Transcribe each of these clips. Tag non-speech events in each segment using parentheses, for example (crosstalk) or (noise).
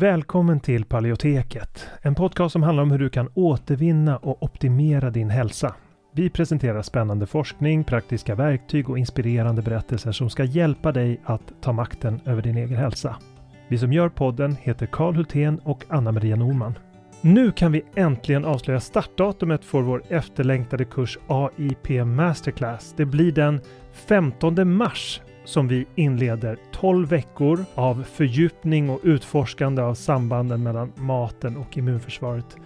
Välkommen till Paleoteket, en podcast som handlar om hur du kan återvinna och optimera din hälsa. Vi presenterar spännande forskning, praktiska verktyg och inspirerande berättelser som ska hjälpa dig att ta makten över din egen hälsa. Vi som gör podden heter Karl Hultén och Anna-Maria Norman. Nu kan vi äntligen avslöja startdatumet för vår efterlängtade kurs AIP Masterclass. Det blir den 15 mars som vi inleder 12 veckor av fördjupning och utforskande av sambanden mellan maten och immunförsvaret.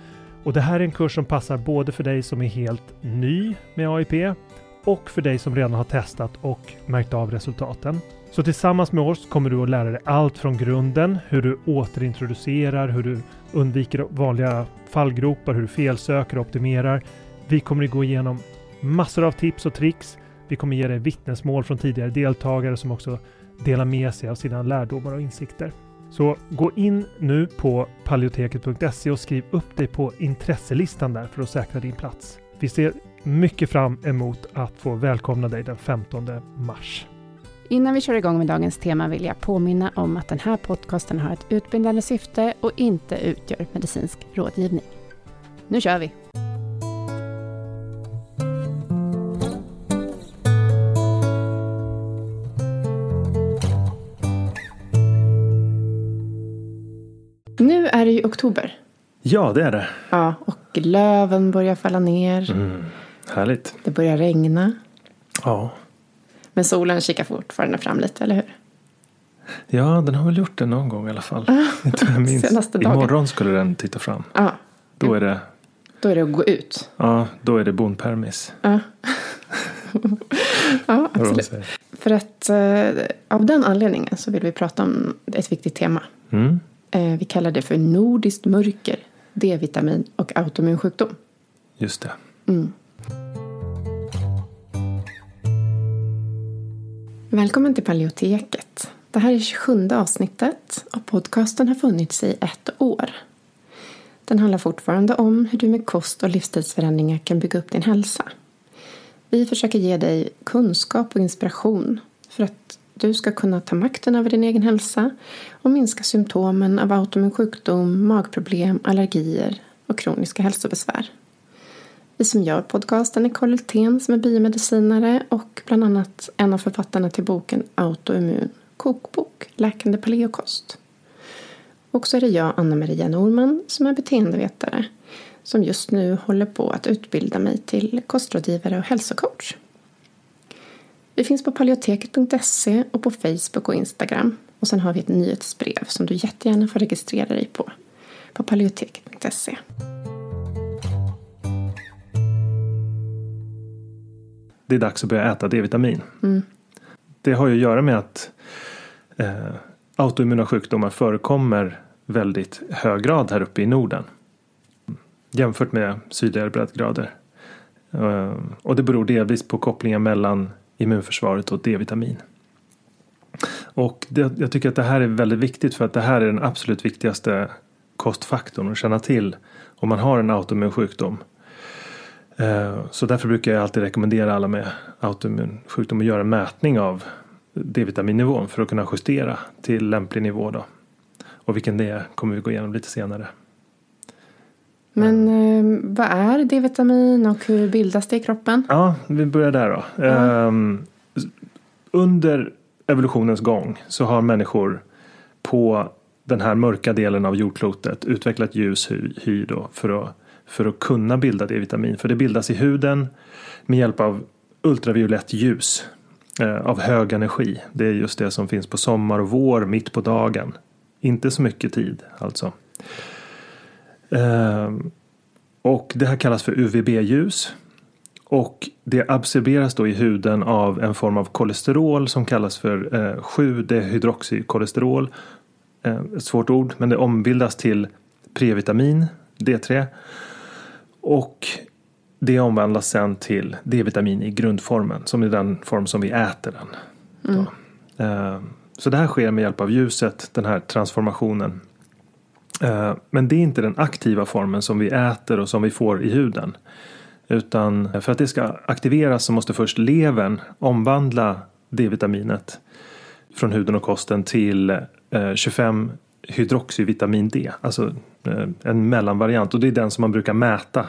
Och det här är en kurs som passar både för dig som är helt ny med AIP och för dig som redan har testat och märkt av resultaten. Så tillsammans med oss kommer du att lära dig allt från grunden, hur du återintroducerar, hur du undviker vanliga fallgropar, hur du felsöker och optimerar. Vi kommer att gå igenom massor av tips och tricks. Vi kommer ge dig vittnesmål från tidigare deltagare som också delar med sig av sina lärdomar och insikter. Så gå in nu på paleoteket.se och skriv upp dig på intresselistan där för att säkra din plats. Vi ser mycket fram emot att få välkomna dig den 15 mars. Innan vi kör igång med dagens tema vill jag påminna om att den här podcasten har ett utbildande syfte och inte utgör medicinsk rådgivning. Nu kör vi! Oktober. Ja, det är det. Ja, och löven börjar falla ner. Mm, härligt. Det börjar regna. Ja. Men solen kikar fortfarande fram lite, eller hur? Ja, den har väl gjort det någon gång i alla fall. (laughs) Inte jag minns. Senaste dagen. Imorgon skulle den titta fram. Ja, Då är det, då är det att gå ut. ja, då är det bondpermis. Ja, (laughs) ja absolut. För att eh, av den anledningen så vill vi prata om ett viktigt tema. Mm. Eh, vi kallar det för nordiskt mörker, D-vitamin och autoimmun sjukdom. Just det. Välkommen till Paleoteket. Det här är 27 avsnittet och podcasten har funnits i ett år. Den handlar fortfarande om hur du med kost och livsstilsförändringar kan bygga upp din hälsa. Vi försöker ge dig kunskap och inspiration för att du ska kunna ta makten över din egen hälsa och minska symptomen av autoimmun sjukdom, magproblem, allergier och kroniska hälsobesvär. Vi som gör podcasten är Karl Hultén som är biomedicinare och bland annat en av författarna till boken Autoimmun kokbok, läkande paleokost. Och så är det jag, Anna-Maria Norman, som är beteendevetare som just nu håller på att utbilda mig till kostrådgivare och hälsocoach. Vi finns på paleoteket.se och på Facebook och Instagram. Och sen har vi ett nyhetsbrev som du jättegärna får registrera dig på. På paleoteket.se. Det är dags att börja äta D-vitamin. Det har ju att göra med att eh, autoimmuna sjukdomar förekommer väldigt hög grad här uppe i Norden. Jämfört med sydligare breddgrader. Eh, och det beror delvis på kopplingen mellan immunförsvaret och D-vitamin. Och det, jag tycker att det här är väldigt viktigt för att det här är den absolut viktigaste kostfaktorn att känna till om man har en autoimmun sjukdom. Eh, så därför brukar jag alltid rekommendera alla med autoimmun sjukdom att göra en mätning av D-vitaminnivån för att kunna justera till lämplig nivå då. Och vilken det är kommer vi gå igenom lite senare. Men eh, vad är D-vitamin och hur bildas det i kroppen? Ja, vi börjar där då. Ehm, under evolutionens gång så har människor på den här mörka delen av jordklotet utvecklat ljus hy, hy då för att, för att kunna bilda D-vitamin. För det bildas i huden med hjälp av ultraviolett ljus eh, av hög energi. Det är just det som finns på sommar och vår mitt på dagen. Inte så mycket tid alltså. Ehm, och det här kallas för UVB-ljus. Och det absorberas då i huden av en form av kolesterol som kallas för eh, 7-dehydroxykolesterol. Eh, ett svårt ord, men det ombildas till previtamin, D3. Och det omvandlas sen till D-vitamin i grundformen, som är den form som vi äter den. Då. Eh, så det här sker med hjälp av ljuset, den här transformationen. Eh, men det är inte den aktiva formen som vi äter och som vi får i huden. Utan för att det ska aktiveras så måste först levern omvandla D-vitaminet från huden och kosten till eh, 25 hydroxyvitamin D, alltså eh, en mellanvariant och det är den som man brukar mäta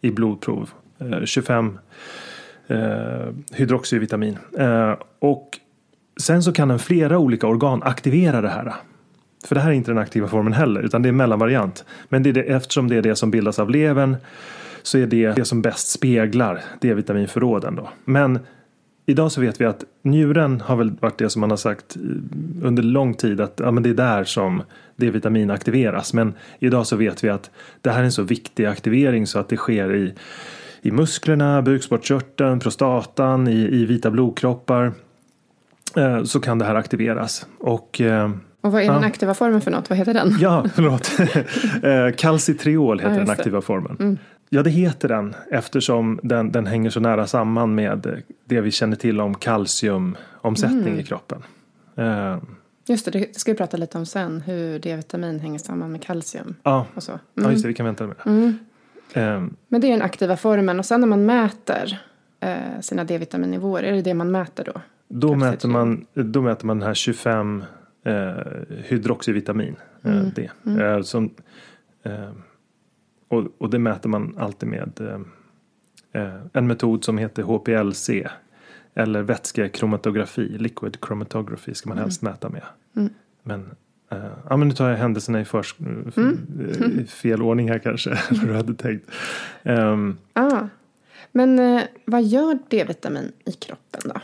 i blodprov. 25 hydroxyvitamin. och sen så kan en flera olika organ aktivera det här. För det här är inte den aktiva formen heller, utan det är en mellanvariant. Men det är det, eftersom det är det som bildas av levern så är det det som bäst speglar D-vitaminförråden. Då. Men idag så vet vi att njuren har väl varit det som man har sagt eh, under lång tid att ja, men det är där som D-vitamin aktiveras. Men idag så vet vi att det här är en så viktig aktivering så att det sker i, i musklerna, bukspottkörteln, prostatan, i, i vita blodkroppar. Eh, så kan det här aktiveras. Och eh, och vad är den aktiva formen för något? Vad heter den? Ja, förlåt. (laughs) Eh, calcitriol heter ja, den aktiva formen. Mm. Ja, det heter den eftersom den, den hänger så nära samman med det vi känner till om kalciumomsättning mm. i kroppen. Uh, just det, det ska vi prata lite om sen, hur D-vitamin hänger samman med kalcium. Ja, och så. Mm. ja just det, vi kan vänta med det. Mm. Uh, Men det är den aktiva formen och sen när man mäter uh, sina D-vitaminnivåer, är det det man mäter då? Då mäter, man, då mäter man den här 25 eh, hydroxyvitamin. Eh, mm. Det. Mm. Eh, som, eh, och, och det mäter man alltid med eh, en metod som heter HPLC. Eller vätskekromatografi, liquid chromatography ska man mm. helst mäta med. Mm. Men ja, men nu tar jag händelserna i förs mm. fel ordning här kanske. (laughs) du hade tänkt. Um, ah. Men vad gör D-vitamin i kroppen då?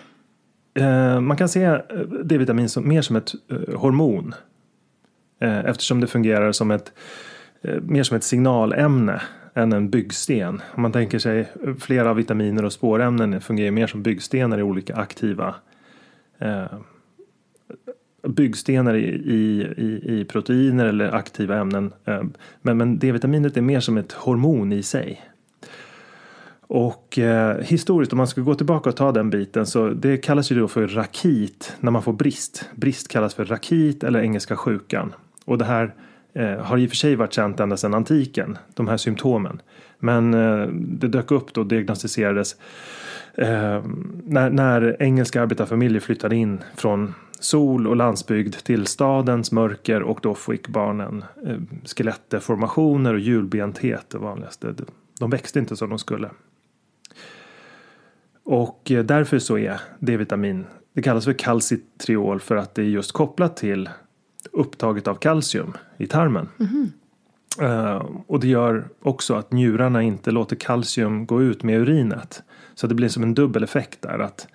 Eh, man kan se eh, D-vitamin som, mer som ett eh, hormon. eftersom det fungerar som ett, mer som ett signalämne än en byggsten. Om man tänker sig flera vitaminer och spårämnen fungerar mer som byggstenar i olika aktiva eh, byggstenar i, i, i, proteiner eller aktiva ämnen. men, men D-vitaminet är mer som ett hormon i sig. Och eh, historiskt, om man ska gå tillbaka och ta den biten, så det kallas ju då för rakit när man får brist. Brist kallas för rakit eller engelska sjukan. Och det här eh, har i och för sig varit känt ända sedan antiken, de här symptomen. Men eh, det dök upp då, diagnostiserades eh, när, när engelska arbetarfamiljer flyttade in från sol och landsbygd till stadens mörker och då fick barnen eh, skelettdeformationer och hjulbenthet det vanligaste. De växte inte som de skulle. Och eh, därför så är D-vitamin, det kallas för kalcitriol för att det är just kopplat till upptaget av kalcium i tarmen. Mm. Uh, och det gör också att njurarna inte låter kalcium gå ut med urinet. Så det blir som en dubbel effekt där att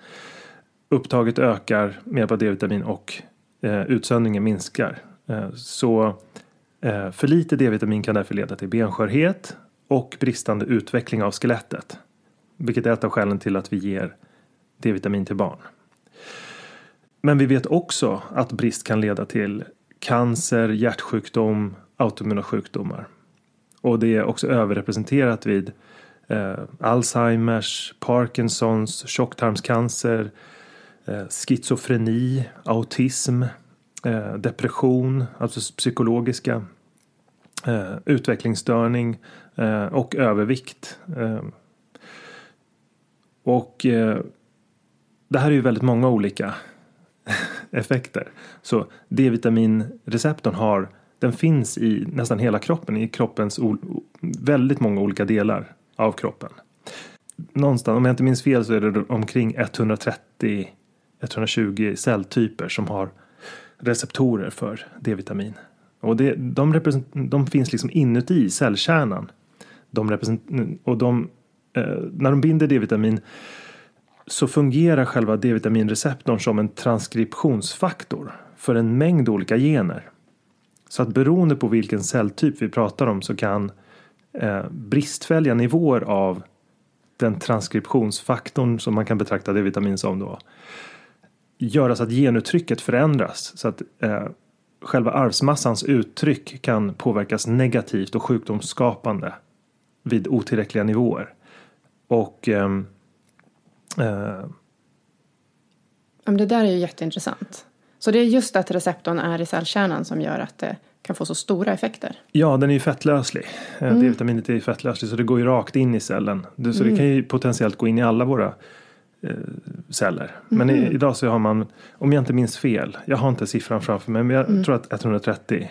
upptaget ökar med hjälp av D-vitamin och uh, utsöndringen minskar. Uh, så för lite D-vitamin kan därför leda till benskörhet och bristande utveckling av skelettet. Vilket är ett av skälen till att vi ger D-vitamin till barn. Men vi vet också att brist kan leda till cancer, hjärtsjukdom, autoimmuna sjukdomar. Och det är också överrepresenterat vid eh, Alzheimers, Parkinsons, tjocktarmscancer, eh, schizofreni, autism, eh, depression, alltså psykologiska, eh, utvecklingsstörning eh, och övervikt. Eh, och eh, det här är ju väldigt många olika (laughs) effekter. Så D-vitaminreceptorn har, den finns i nästan hela kroppen, i kroppens väldigt många olika delar av kroppen. Någonstans, om jag inte minns fel så är det omkring 130-120 celltyper som har receptorer för D-vitamin. Och det, de, de finns liksom inuti cellkärnan. De och de Eh, när de binder D-vitamin så fungerar själva D-vitaminreceptorn som en transkriptionsfaktor för en mängd olika gener. Så att beroende på vilken celltyp vi pratar om så kan eh, bristfälliga nivåer av den transkriptionsfaktorn som man kan betrakta D-vitamin som då göra så att genuttrycket förändras så att eh, själva arvsmassans uttryck kan påverkas negativt och sjukdomsskapande vid otillräckliga nivåer. Och um, uh, det där är ju jätteintressant. Så det är just att receptorn är i cellkärnan som gör att det kan få så stora effekter. Ja, den är ju fettlöslig. Eh, mm. D-vitaminet är fettlösligt så det går ju rakt in i cellen. Så mm. det kan ju potentiellt gå in i alla våra eh, celler. Men mm. idag så har man, om jag inte minns fel, jag har inte siffran framför mig, men jag mm. tror att 130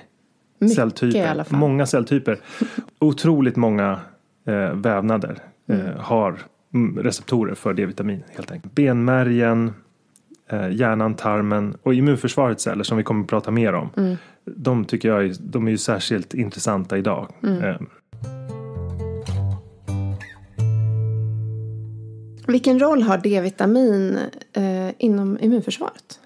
Mycket celltyper. i. Många celltyper. (laughs) Otroligt många eh, vävnader eh, har mm, receptorer för D-vitamin helt enkelt. Benmärgen, eh, hjärnan, tarmen och immunförsvarets celler som vi kommer att prata mer om. Mm. De tycker jag är, de är ju särskilt intressanta idag. Mm. Eh, Vilken roll har D-vitamin eh, inom immunförsvaret?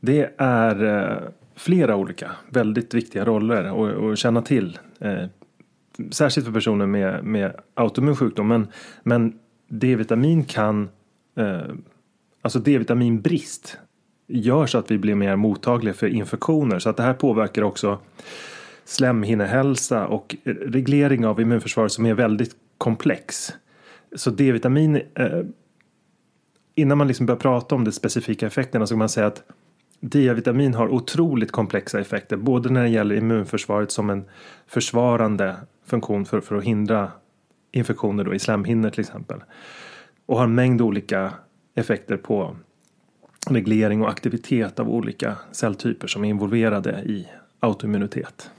Det är eh, flera olika väldigt viktiga roller att- att känna till. Särskilt för personer med, med autoimmun sjukdom. Men, men D-vitamin kan, eh, alltså D-vitaminbrist gör så att vi blir mer mottagliga för infektioner. Så att det här påverkar också slemhinnehälsa och reglering av immunförsvaret som är väldigt komplex. Så D-vitamin eh, innan man liksom börjar prata om de specifika effekterna så kan man säga att D-vitamin har otroligt komplexa effekter. Både när det gäller immunförsvaret som en försvarande funktion för, för att hindra infektioner då i slemhinnor till exempel. Och har en mängd olika effekter på reglering och aktivitet av olika celltyper som är involverade i autoimmunitet.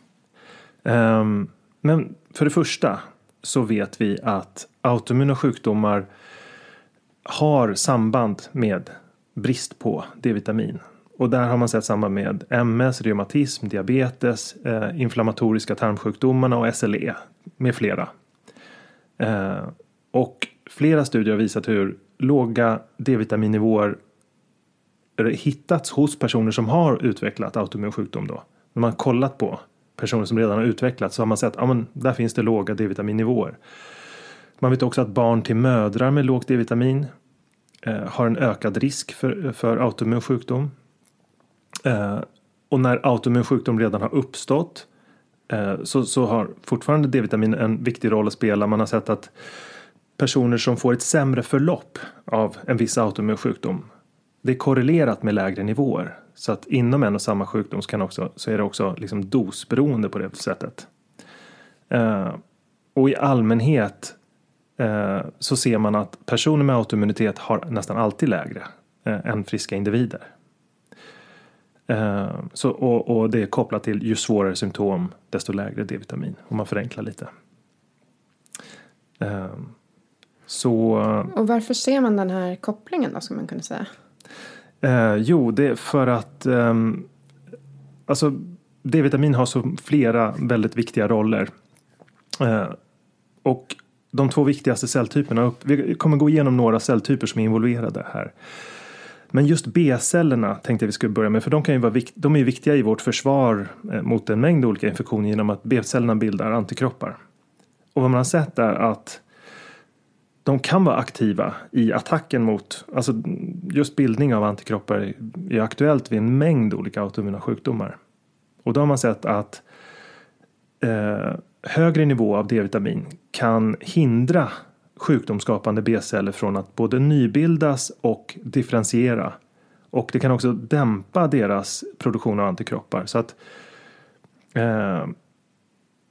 Um, men för det första så vet vi att autoimmuna sjukdomar har samband med brist på D-vitamin. Och där har man sett samband med MS, reumatism, diabetes, eh, inflammatoriska tarmsjukdomarna och SLE med flera. Eh, och flera studier har visat hur låga D-vitaminnivåer hittats hos personer som har utvecklat autoimmun sjukdom. Då. När man kollat på personer som redan har utvecklat så har man sett att ah, men där finns det låga D-vitaminnivåer. Man vet också att barn till mödrar med lågt D-vitamin eh, har en ökad risk för, för autoimmun sjukdom. Eh, och när autoimmun sjukdom redan har uppstått eh, så, så har fortfarande D-vitamin en viktig roll att spela. Man har sett att personer som får ett sämre förlopp av en viss autoimmun sjukdom det är korrelerat med lägre nivåer. Så att inom en och samma sjukdom så, kan också, så är det också liksom dosberoende på det sättet. Eh, och i allmänhet eh, så ser man att personer med autoimmunitet har nästan alltid lägre eh, än friska individer. Eh, så, och, och det är kopplat till ju svårare symptom desto lägre D-vitamin om man förenklar lite. Eh, så Och varför ser man den här kopplingen då, skulle man kunna säga? Eh, jo, det är för att ehm, alltså D-vitamin har så flera väldigt viktiga roller. Eh, och de två viktigaste celltyperna, upp, vi kommer gå igenom några celltyper som är involverade här. Men just B-cellerna tänkte jag vi skulle börja med för de, kan ju vara vikt, de är ju viktiga i vårt försvar eh, mot en mängd olika infektioner genom att B-cellerna bildar antikroppar. Och vad man har sett är att de kan vara aktiva i attacken mot, alltså just bildning av antikroppar är aktuellt vid en mängd olika autoimmuna sjukdomar. Och då har man sett att eh, högre nivå av D-vitamin kan hindra sjukdomsskapande B-celler från att både nybildas och differentiera. Och det kan också dämpa deras produktion av antikroppar. Så att eh,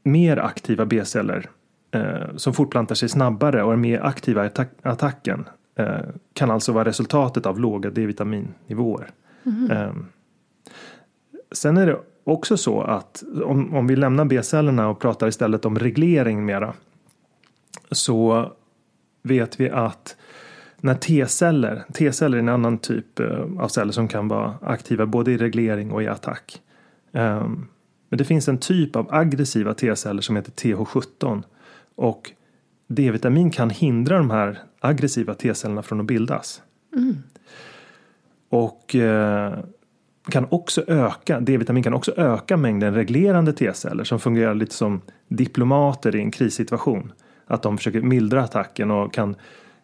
mer aktiva B-celler eh, som fortplantar sig snabbare och är mer aktiva i attack- attacken eh, kan alltså vara resultatet av låga D-vitaminnivåer. Eh, sen är det också så att om, om vi lämnar B-cellerna och pratar istället om reglering mera så vet vi att när T-celler, T-celler är en annan typ eh, av celler som kan vara aktiva både i reglering och i attack. Ehm, Men det finns en typ av aggressiva T-celler som heter TH17 och D-vitamin kan hindra de här aggressiva T-cellerna från att bildas. Och eh, kan också öka, D-vitamin kan också öka mängden reglerande T-celler som fungerar lite som diplomater i en krissituation. Att de försöker mildra attacken och kan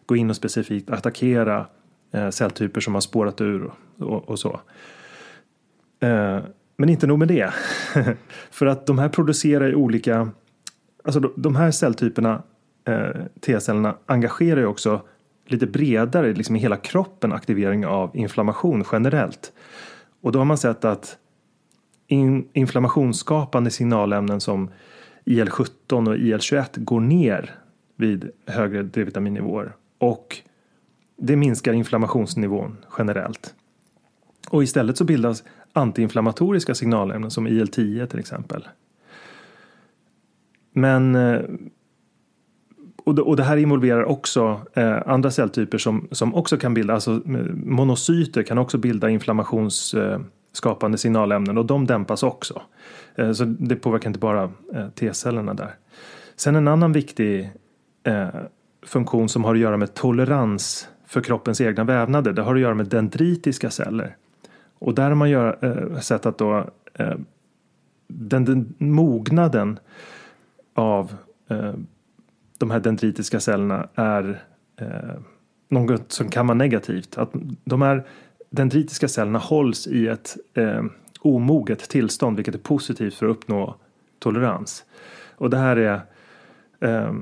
gå in och specifikt attackera eh, celltyper som har spårat ur och, och så. Eh, men inte nog med det. (laughs) För att de här producerar ju olika, alltså de, de här celltyperna, eh, T-cellerna engagerar ju också lite bredare, liksom i hela kroppen, aktivering av inflammation generellt. Och då har man sett att in, inflammationsskapande signalämnen som IL-17 och IL-21 går ner vid högre D-vitaminnivåer. Och det minskar inflammationsnivån generellt. Och istället så bildas antiinflammatoriska signalämnen som IL-10 till exempel. men eh, och det, och det här involverar också eh, andra celltyper som, som också kan bilda, alltså eh, monocyter kan också bilda inflammationsskapande signalämnen och de dämpas också. Så det påverkar inte bara T-cellerna där. Sen en annan viktig eh, funktion som har att göra med tolerans för kroppens egna vävnader, det har att göra med dendritiska celler. Och där har man gör, eh, sett att då eh, den, den mognaden av eh, de här dendritiska cellerna är eh, något som kan vara negativt. Att de här dendritiska cellerna hålls i ett eh, omoget tillstånd vilket är positivt för att uppnå tolerans. Och det här är eh,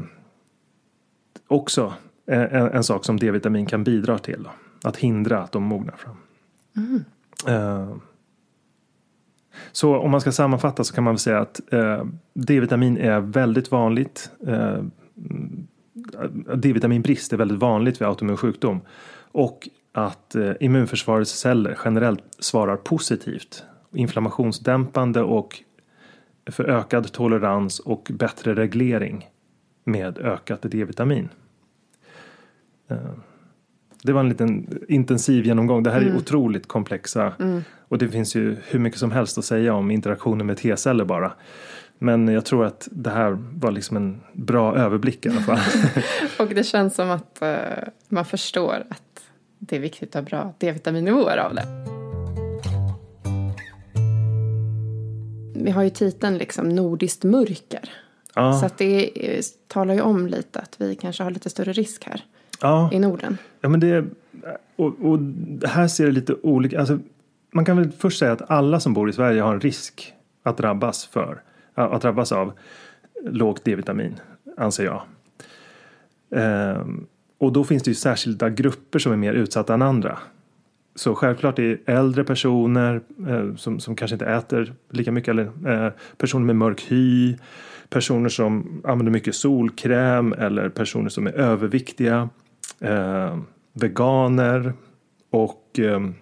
också en, en, sak som D-vitamin kan bidra till. Då, att hindra att de mognar fram. Mm. Eh, så om man ska sammanfatta så kan man väl säga att eh, D-vitamin är väldigt vanligt eh, D-vitaminbrist är väldigt vanligt vid autoimmun sjukdom. Och att eh, immunförsvarets celler generellt svarar positivt. Inflammationsdämpande och för ökad tolerans och bättre reglering med ökat D-vitamin. Eh, det var en liten intensiv genomgång. Det här är mm. otroligt komplexa mm. och det finns ju hur mycket som helst att säga om interaktioner med T-celler bara. Men jag tror att det här var liksom en bra överblick i alla fall. (laughs) och det känns som att uh, man förstår att det är viktigt att ha bra D-vitaminnivåer av det. Vi har ju titeln liksom Nordiskt mörker. Ja. Så att det talar ju om lite att vi kanske har lite större risk här ja. i Norden. Ja, men det, och, och här ser det lite olika alltså, Man kan väl först säga att alla som bor i Sverige har en risk att drabbas för att drabbas av lågt D-vitamin, anser jag. Ehm, och då finns det ju särskilda grupper som är mer utsatta än andra. Så självklart är äldre personer eh, som, som kanske inte äter lika mycket eller eh, personer med mörk hy, personer som använder mycket solkräm eller personer som är överviktiga, eh, veganer och ehm,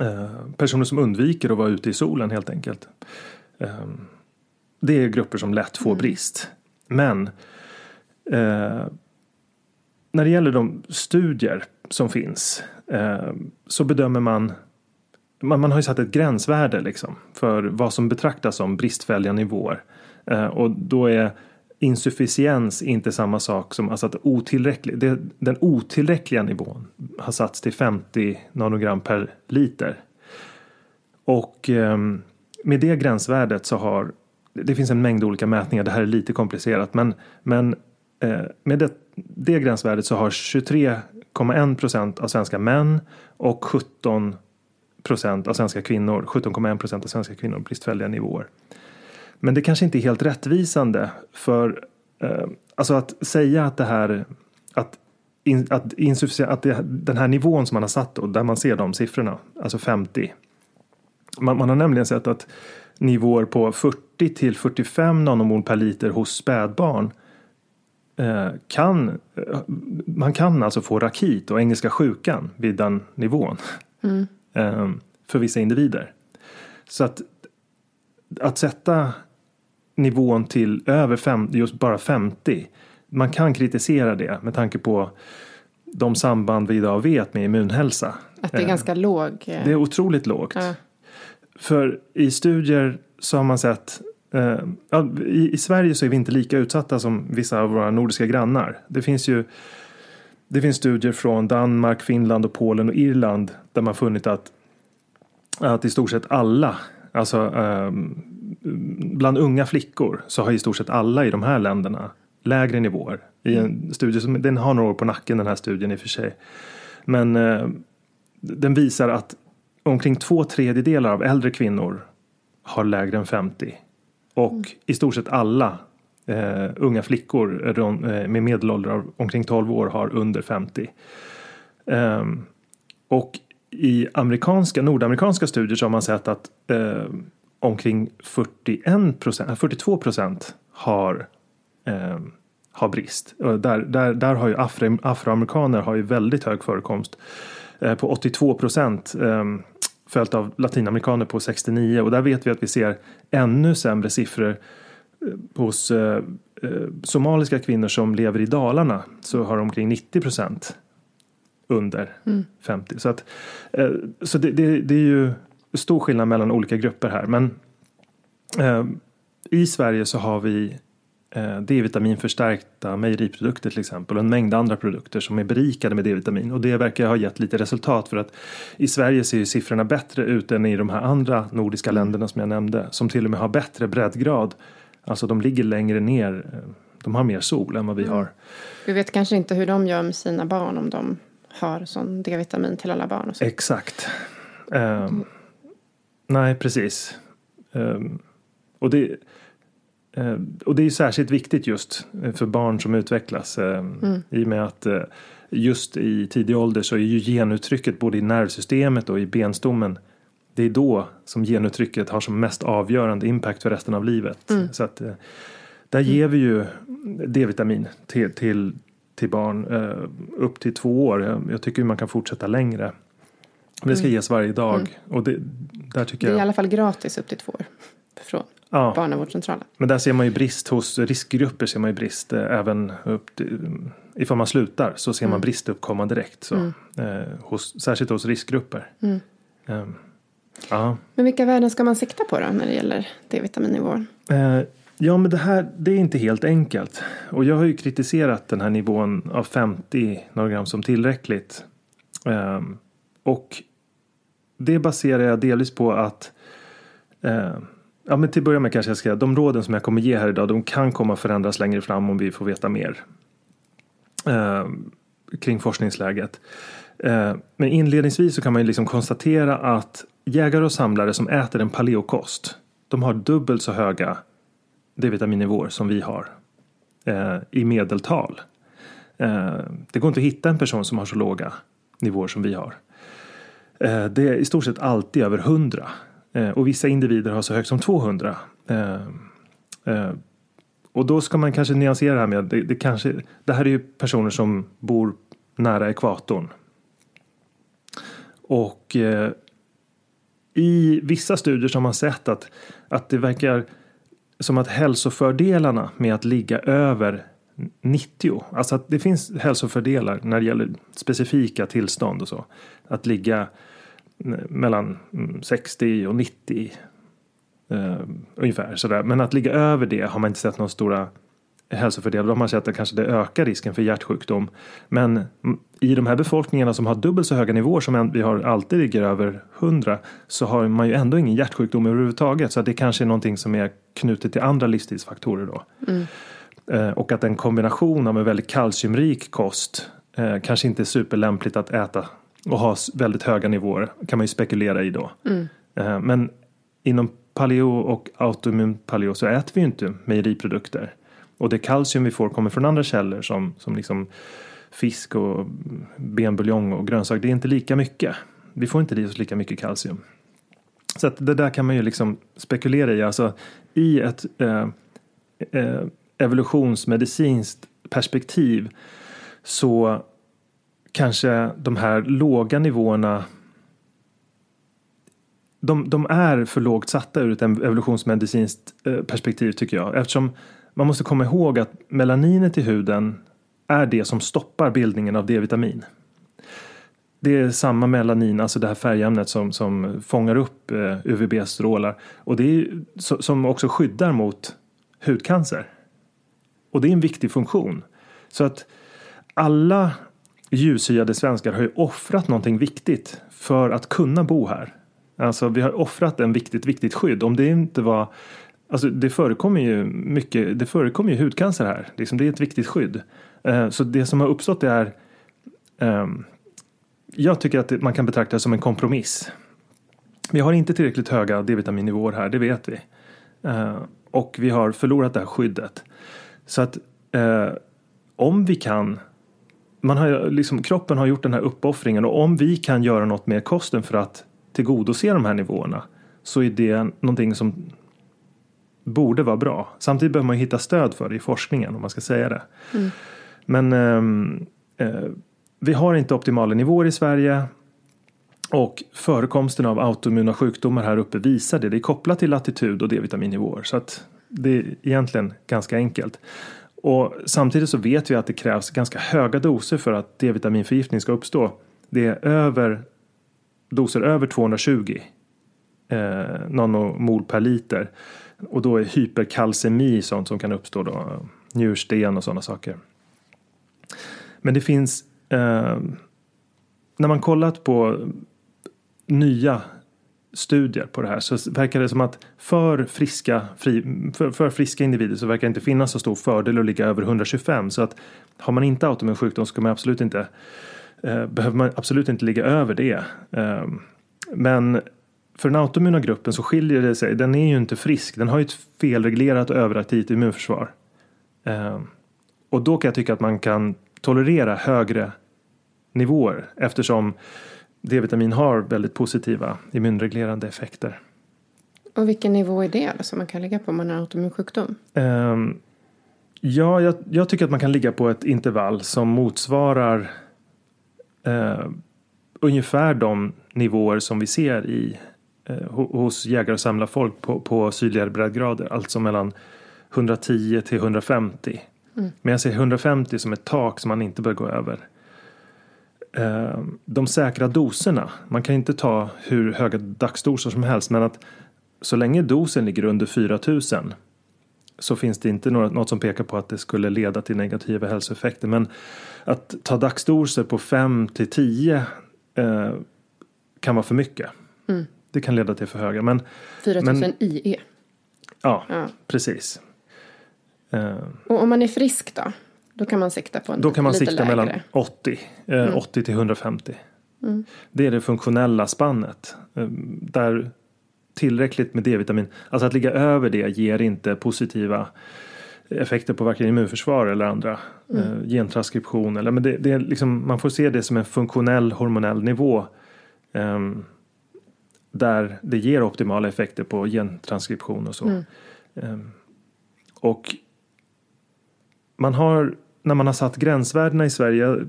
eh, personer som undviker att vara ute i solen helt enkelt. Ehm, det är grupper som lätt får mm. brist. Men eh, när det gäller de studier som finns eh, så bedömer man man, man har ju satt ett gränsvärde liksom för vad som betraktas som bristfälliga nivåer. Eh, och då är insufficiens inte samma sak som alltså att otillräcklig. Det, den otillräckliga nivån har satts till 50 nanogram per liter. Och eh, med det gränsvärdet så har det finns en mängd olika mätningar, det här är lite komplicerat men, men eh, med det, det gränsvärdet så har 23,1 procent av svenska män och 17 procent av svenska kvinnor, 17,1 procent av svenska kvinnor bristfälliga nivåer. Men det kanske inte är helt rättvisande för eh, alltså att säga att det här att, in, att, att det, den här nivån som man har satt då, där man ser de siffrorna, alltså 50. Man, man har nämligen sett att nivåer på 40 till 45 nanomol per liter hos spädbarn eh, kan, eh, man kan alltså få rakit och engelska sjukan vid den nivån. Mm. Eh, för vissa individer. Så att, att sätta nivån till över fem, just bara 50. Man kan kritisera det med tanke på de samband vi idag vet med immunhälsa. Att det är ganska låg. Det är otroligt lågt. Ja. För i studier så har man sett eh, i, i, Sverige så är vi inte lika utsatta som vissa av våra nordiska grannar. Det finns ju det finns studier från Danmark, Finland och Polen och Irland där man funnit att, att i stort sett alla, alltså um, bland unga flickor så har i stort sett alla i de här länderna lägre nivåer. I en studie som, den har några år på nacken den här studien i och för sig. Men uh, den visar att omkring två tredjedelar av äldre kvinnor har lägre än 50. Och mm. i stort sett alla uh, unga flickor eh, med medelålder av omkring 12 år har under 50. Um, ehm, och i amerikanska, nordamerikanska studier så har man sett att eh, omkring 41 procent, 42 procent har, eh, har brist. Där, där, där har ju afro, afroamerikaner har ju väldigt hög förekomst. Eh, på 82 procent eh, följt av latinamerikaner på 69 och där vet vi att vi ser ännu sämre siffror eh, hos eh, eh, somaliska kvinnor som lever i Dalarna så har omkring 90 procent under mm. 50. Så, att, eh, så det, det, det, är ju stor skillnad mellan olika grupper här. Men eh, i Sverige så har vi eh, D-vitaminförstärkta mejeriprodukter till exempel och en mängd andra produkter som är berikade med D-vitamin och det verkar ha gett lite resultat för att i Sverige ser ju siffrorna bättre ut än i de här andra nordiska länderna som jag nämnde som till och med har bättre breddgrad. Alltså de ligger längre ner, eh, de har mer sol än vad vi mm. har. Vi vet kanske inte hur de gör med sina barn om de har sån D-vitamin till alla barn. Och så. Exakt. Um, mm. Nej, precis. Um, och det Eh, och det är särskilt viktigt just eh, för barn som utvecklas eh, mm. i och med att just i tidig ålder så är ju genuttrycket både i nervsystemet och i benstommen det är då som genuttrycket har som mest avgörande impact för resten av livet. Mm. Så att där mm. ger vi ju D-vitamin till, till, till barn upp till två år. Jag tycker man kan fortsätta längre. Men det ska mm. ges varje dag. Mm. Och det, där tycker det är jag... i alla fall gratis upp till två år. Från ja. barnavårdscentralen. Men där ser man ju brist hos riskgrupper ser man ju brist eh, även upp till, ifall man slutar så ser man mm. brist uppkomma direkt. Så, mm. eh, hos, särskilt hos riskgrupper. Mm. Eh, ja. Men vilka värden ska man sikta på då när det gäller D-vitaminnivån? Eh, ja men det här det är inte helt enkelt. Och jag har ju kritiserat den här nivån av 50 nanogram som tillräckligt. Ehm, och det baserar jag delvis på att eh, Ja, men till att börja med kanske jag ska säga de råden som jag kommer ge här idag de kan komma förändras längre fram om vi får veta mer eh, kring forskningsläget. Eh, men inledningsvis så kan man ju liksom konstatera att jägare och samlare som äter en paleokost de har dubbelt så höga D-vitaminnivåer som vi har eh, i medeltal. Eh, det går inte att hitta en person som har så låga nivåer som vi har. Eh, det är i stort sett alltid över 100 Eh, och vissa individer har så högt som 200. Eh, eh, och då ska man kanske nyansera det här med det, det, kanske, det här är ju personer som bor nära ekvatorn. Och eh, i vissa studier så har man sett att, att det verkar som att hälsofördelarna med att ligga över 90, alltså att det finns hälsofördelar när det gäller specifika tillstånd och så. Att ligga eh, mellan mm, 60 och 90 eh, ungefär sådär. Men att ligga över det har man inte sett några stora hälsofördelar. De har sett att kanske det ökar risken för hjärtsjukdom. Men i de här befolkningarna som har dubbelt så höga nivåer som vi har alltid ligger över 100 så har man ju ändå ingen hjärtsjukdom överhuvudtaget. Så att det kanske är någonting som är knutet till andra livsstilsfaktorer då. Mm. Eh, och att en kombination av en väldigt kalciumrik kost eh, kanske inte är superlämpligt att äta och ha väldigt höga nivåer kan man ju spekulera i då. Mm. Eh, men inom paleo och autoimmun paleo så äter vi ju inte mejeriprodukter. Och det kalcium vi får kommer från andra källor som, som liksom fisk och benbuljong och grönsaker. Det är inte lika mycket. Vi får inte i oss lika mycket kalcium. Så att det där kan man ju liksom spekulera i. Alltså i ett eh, eh, evolutionsmedicinskt perspektiv så kanske de här låga nivåerna de, de är för lågt satta ur ett evolutionsmedicinskt eh, perspektiv tycker jag. Eftersom man måste komma ihåg att melaninet i huden är det som stoppar bildningen av D-vitamin. Det är samma melanin, alltså det här färgämnet som, som fångar upp eh, UVB-strålar och det är som också skyddar mot hudcancer. Och det är en viktig funktion. Så att alla ljushyade svenskar har ju offrat någonting viktigt för att kunna bo här. Alltså vi har offrat en viktigt, viktigt skydd. Om det inte var Alltså det förekommer ju mycket, det förekommer ju hudcancer här. Liksom det är ett viktigt skydd. Eh, så det som har uppstått är ehm, Jag tycker att man kan betrakta det som en kompromiss. Vi har inte tillräckligt höga D-vitaminnivåer här, det vet vi. Eh, och vi har förlorat det här skyddet. Så att eh, om vi kan man har, liksom, kroppen har gjort den här uppoffringen och om vi kan göra något med kosten för att tillgodose de här nivåerna så är det någonting som borde vara bra. Samtidigt behöver man hitta stöd för det i forskningen om man ska säga det. Mm. Men eh, eh, vi har inte optimala nivåer i Sverige och förekomsten av autoimmuna sjukdomar här uppe visar det. Det är kopplat till latitud och D-vitaminnivåer. Så att det är egentligen ganska enkelt. Och samtidigt så vet vi att det krävs ganska höga doser för att D-vitaminförgiftning ska uppstå. Det är över doser över 220 eh, nanomol per liter. Och då är hyperkalcemi sånt som kan uppstå då, njursten och sådana saker. Men det finns, eh, när man kollat på nya studier på det här så verkar det som att för friska, fri, för, för, friska individer så verkar det inte finnas så stor fördel att ligga över 125. Så att har man inte autoimmun sjukdom så man absolut inte, eh, behöver man absolut inte ligga över det. Eh, men för den autoimmuna gruppen så skiljer det sig. Den är ju inte frisk. Den har ju ett felreglerat och överaktivt immunförsvar. Eh, och då kan jag tycka att man kan tolerera högre nivåer eftersom D-vitamin har väldigt positiva immunreglerande effekter. Och vilken nivå är det som man kan ligga på om man har autoimmun sjukdom? Um, ja, jag, jag, tycker att man kan ligga på ett intervall som motsvarar uh, ungefär de nivåer som vi ser i, hos jägare och samlarfolk på, på sydligare breddgrader. Alltså mellan 110 till 150. Mm. Men jag ser 150 som ett tak som man inte bör gå över. Eh, de säkra doserna. Man kan inte ta hur höga dagsdoser som helst men att så länge dosen ligger under 4000 så finns det inte något som pekar på att det skulle leda till negativa hälsoeffekter. Men att ta dagsdoser på 5 till 10 eh, kan vara för mycket. Mm. Det kan leda till för höga. Men, 4000 men, IE? Ja, ja. precis. Eh, Och om man är frisk då? Då kan man sikta på en Då kan man lite sikta lägre. mellan 80, eh, mm. 80 till 150. Mm. Det är det funktionella spannet. Eh, där tillräckligt med D-vitamin, alltså att ligga över det ger inte positiva effekter på varken immunförsvar eller andra mm. eh, gentranskription. Eller, men det, det, är liksom, man får se det som en funktionell hormonell nivå eh, där det ger optimala effekter på gentranskription och så. Mm. Eh, och man har när man har satt gränsvärdena i Sverige.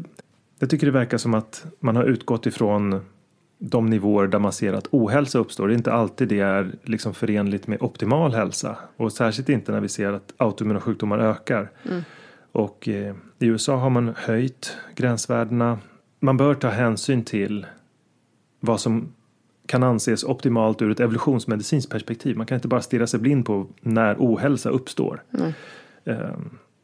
Jag tycker det verkar som att man har utgått ifrån de nivåer där man ser att ohälsa uppstår. Det är inte alltid det är liksom förenligt med optimal hälsa. Och särskilt inte när vi ser att autoimmuna sjukdomar ökar. Mm. Och eh, i USA har man höjt gränsvärdena. Man bör ta hänsyn till vad som kan anses optimalt ur ett evolutionsmedicinskt perspektiv. Man kan inte bara stirra sig blind på när ohälsa uppstår. Mm.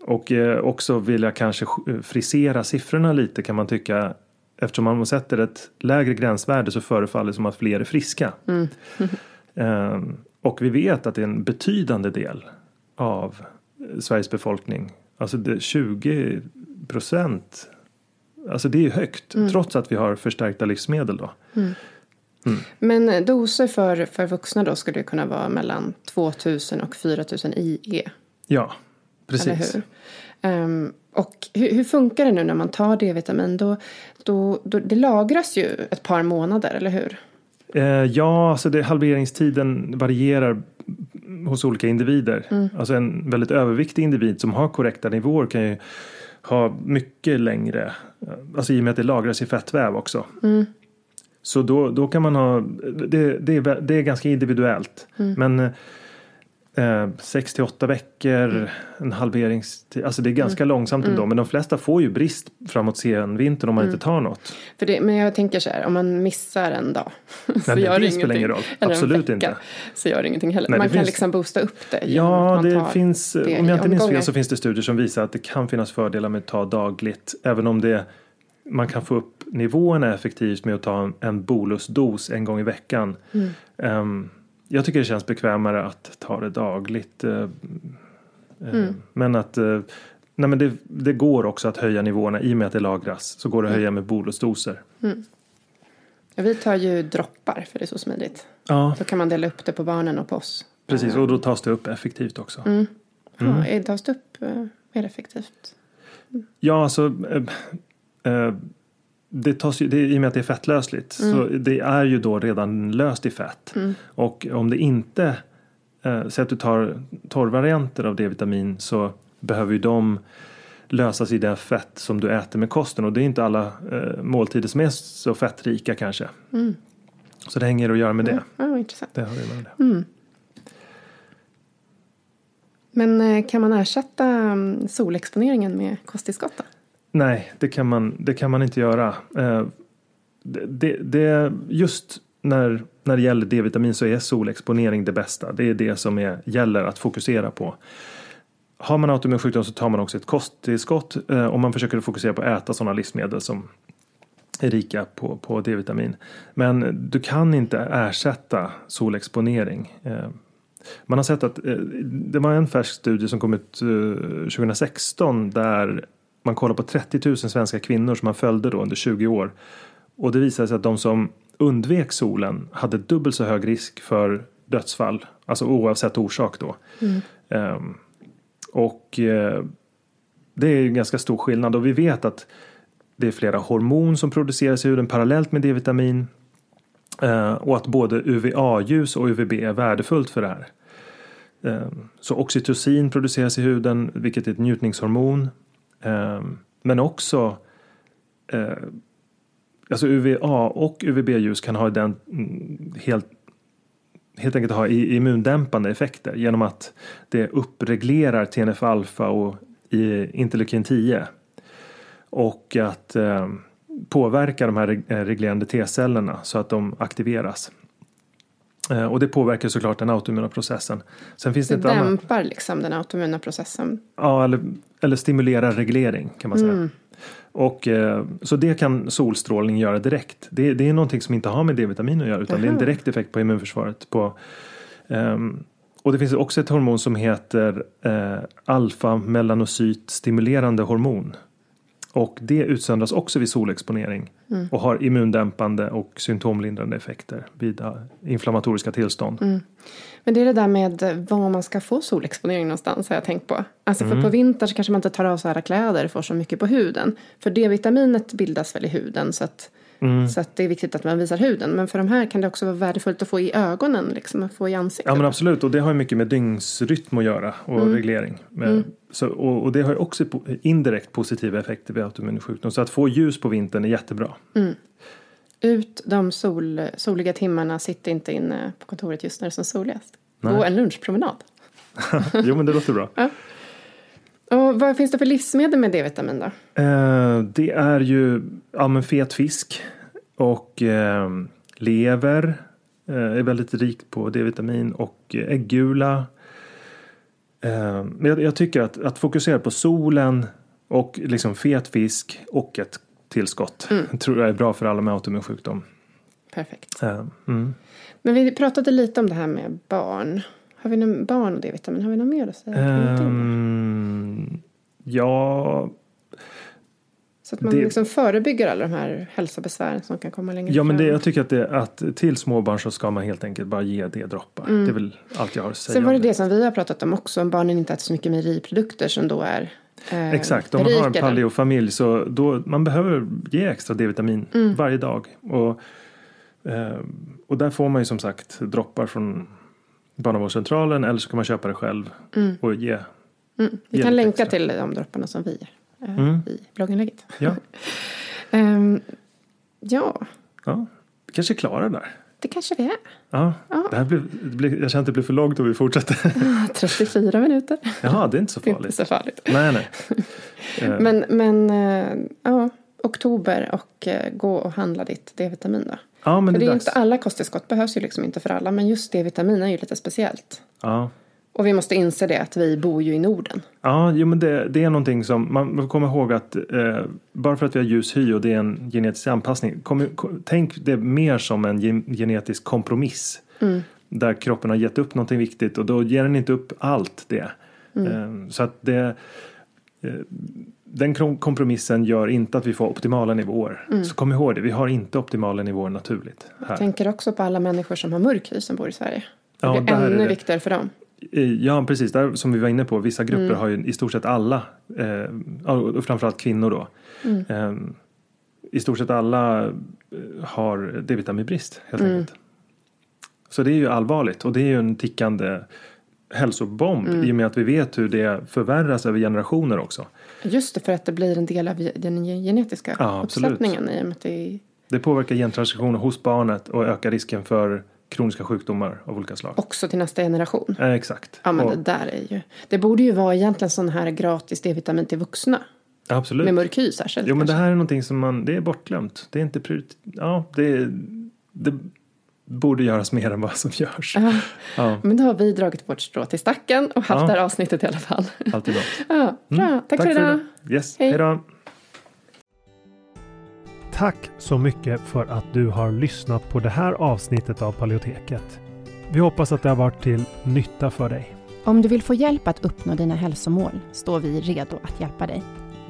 Och eh, också vill jag kanske eh, frisera siffrorna lite kan man tycka. Eftersom man sätter ett lägre gränsvärde så förefaller det som att fler är friska. Mm. (laughs) eh, och vi vet att det är en betydande del av Sveriges befolkning. Alltså det 20 procent. Alltså det är högt mm. trots att vi har förstärkta livsmedel då. Mm. Men doser för, för vuxna då skulle det kunna vara mellan 2000 och 4000 IE? Ja, Precis. Um, och hur, hur, funkar det nu när man tar D-vitamin? Då, då, då, det lagras ju ett par månader, eller hur? Uh, ja, alltså det, halveringstiden varierar hos olika individer. Mm. Alltså en väldigt överviktig individ som har korrekta nivåer kan ju ha mycket längre, alltså i och med att det lagras i fettväv också. Mm. Så då, då kan man ha, det, det, är, det är ganska individuellt. Mm. Men Eh, 6 till 8 veckor, mm. en halveringstid. Alltså det är ganska mm. långsamt ändå. Mm. Men de flesta får ju brist framåt senvintern om man mm. inte tar något. För det, men jag tänker så här, om man missar en dag. (laughs) så Nej, gör det, spelar ingen roll. Absolut inte. Så gör det ingenting heller. Nej, man kan finns... liksom boosta upp det. Ja, det finns. Det om jag inte minns fel så finns det studier som visar att det kan finnas fördelar med att ta dagligt. Även om det man kan få upp nivåerna effektivt med att ta en, en bolusdos en gång i veckan. Um, jag tycker det känns bekvämare att ta det dagligt. Eh, eh, mm. Men att eh, nej men det, det, går också att höja nivåerna i och med att det lagras. Så går det att mm. höja med bolusdoser. Mm. Ja, vi tar ju droppar för det är så smidigt. Ja. Så kan man dela upp det på barnen och på oss. Precis, och då tas det upp effektivt också. Mm. Ja, mm. tas det upp mer effektivt? Ja, alltså äh, äh, det tas ju, det, i och med att det är fettlösligt mm. så det är ju då redan löst i fett. Mm. Och om det inte, eh, säg att du tar torrvarianter av D-vitamin så behöver ju de lösas i det fett som du äter med kosten och det är inte alla eh, måltider som är så fettrika kanske. Mm. Så det hänger att göra med det. Ja, intressant. Det har med det. Mm. Men eh, kan man ersätta mm, solexponeringen med kosttillskott? då? Nej, det kan man, det kan man inte göra. Eh, det, det, just när, när det gäller D-vitamin så är solexponering det bästa. Det är det som är, gäller att fokusera på. Har man autoimmun sjukdom så tar man också ett kosttillskott eh, man försöker fokusera på att äta sådana livsmedel som är rika på, på D-vitamin. Men du kan inte ersätta solexponering. Eh, man har sett att eh, det var en färsk studie som kom ut eh, 2016 där man kollar på 30 000 svenska kvinnor som man följde då under 20 år. Och det visade sig att de som undvek solen hade dubbelt så hög risk för dödsfall, alltså oavsett orsak då. Ehm, och eh, det är ju en ganska stor skillnad och vi vet att det är flera hormon som produceras i huden parallellt med D-vitamin. Eh, och att både UVA-ljus och UVB är värdefullt för det här. Eh, så oxytocin produceras i huden, vilket är ett njutningshormon. Eh, men också eh, Alltså UVA och UVB-ljus kan ha den mm, helt helt enkelt ha immundämpande effekter genom att det uppreglerar TNF-alfa och interleukin 10. Och att eh, påverka de här eh, reglerande T-cellerna så att de aktiveras. Eh, och det påverkar såklart den autoimmuna processen. Sen finns det, Det ett annat... dämpar liksom den autoimmuna processen. Ja, eller, eller stimulerar reglering kan man säga. Och, eh, så det kan solstrålning göra direkt. Det, det är någonting som inte har med D-vitamin att göra utan det är en direkt effekt på immunförsvaret. På, ehm, och det finns också ett hormon som heter eh, alfa-melanocyt stimulerande hormon. Och det utsöndras också vid solexponering och har immundämpande och symptomlindrande effekter vid eh, inflammatoriska tillstånd. Men det är det där med var man ska få solexponering någonstans har jag tänkt på. Alltså för på vintern så kanske man inte tar av sig alla kläder och får så mycket på huden. För D-vitaminet bildas väl i huden så att, så att det är viktigt att man visar huden. Men för de här kan det också vara värdefullt att få i ögonen liksom, att få i ansiktet. Ja men absolut och det har ju mycket med dygnsrytm att göra och reglering. Men, så, och, och det har ju också indirekt positiva effekter vid autoimmun sjukdom. Så att få ljus på vintern är jättebra. Ut de sol, soliga timmarna, sitt inte inne på kontoret just när det är som soligast. Gå en lunchpromenad. (laughs) jo men det låter bra. Och vad finns det för livsmedel med D-vitamin då? Eh, det är ju ja, men fet fisk och eh, lever eh, är väldigt rikt på D-vitamin och eh, äggula. Eh, men jag, jag tycker att, att fokusera på solen och liksom fet fisk och ett tillskott (laughs) tror jag är bra för alla med autoimmun sjukdom. Perfekt. Eh, mm. Men vi pratade lite om det här med barn. Har vi någon barn och D-vitamin? Har vi något mer att säga? Ehm, ja, Så att man det- liksom förebygger alla de här hälsobesvären som kan komma längre ja men det, fram. jag tycker att, det, att till småbarn så ska man helt enkelt bara ge det droppar. Det är väl allt jag har att säga Sen var det det som vi har pratat om också, om barnen inte äter så mycket mejeriprodukter som då är eh, Exakt, om man har en paleofamilj så då man behöver ge extra D-vitamin Mm. varje dag. Och, eh, och där får man ju som sagt droppar från barnavårdscentralen eller så kan man köpa det själv och ge. Mm. Vi Ge kan länka extra. till de dropparna som vi eh, Mm. i blogginlägget. Ja, (laughs) Ehm, ja, ja. Vi kanske klarar det där. det kanske vi är. Ja, Ja. Det här blir, det blir, jag känner att det blir för långt om vi fortsätter. (laughs) 34 minuter. Jaha, det är inte så Det är inte farligt. så farligt. Nej, nej. (laughs) Eh, Men, men eh, ja, oktober och gå och handla ditt D-vitamin då. Ja, men För det det är inte alla kosttillskott behövs ju liksom inte för alla. Men just D-vitamin är ju lite speciellt. Ja. Och vi måste inse det att vi bor ju i Norden. Ja, jo, men det, det är någonting som man får komma ihåg att eh, bara för att vi har ljus hy och det är en genetisk anpassning. Kom, kom, tänk det mer som en gen, genetisk kompromiss. Där kroppen har gett upp någonting viktigt och då ger den inte upp allt det. Eh, så att det eh, den kompromissen gör inte att vi får optimala nivåer. Så kom ihåg det, vi har inte optimala nivåer naturligt här. Jag tänker också på alla människor som har mörk hy som bor i Sverige. Det Ja, blir ännu det. viktigare för dem. Ja, precis. Där, som vi var inne på, vissa grupper har ju i stort sett alla, eh, och framförallt kvinnor då. Eh, I stort sett alla eh, har D-vitaminbrist helt enkelt. Så det är ju allvarligt och det är ju en tickande hälsobomb i och med att vi vet hur det förvärras över generationer också. Just det, för att det blir en del av den genetiska Ja, uppsättningen i och med att det Det påverkar gentranskriptioner hos barnet och ökar risken för kroniska sjukdomar av olika slag. Också till nästa generation. Eh, exakt. Ja, men Och- det där är ju... Det borde ju vara egentligen sån här gratis D-vitamin till vuxna. absolut. Med mörky särskilt. Jo men det kanske. här är någonting som man, det är bortglömt. Det är inte prioriterat. Ja, det, det borde göras mer än vad som görs. Ja, Ja, men då har vi dragit vårt strå till stacken och haft Ja. det här avsnittet i alla fall. alltid bra. (laughs) Ja, bra. Mm, Tack, för idag. Yes, Hej. hej då. Tack så mycket för att du har lyssnat på det här avsnittet av Paleoteket. Vi hoppas att det har varit till nytta för dig. Om du vill få hjälp att uppnå dina hälsomål står vi redo att hjälpa dig.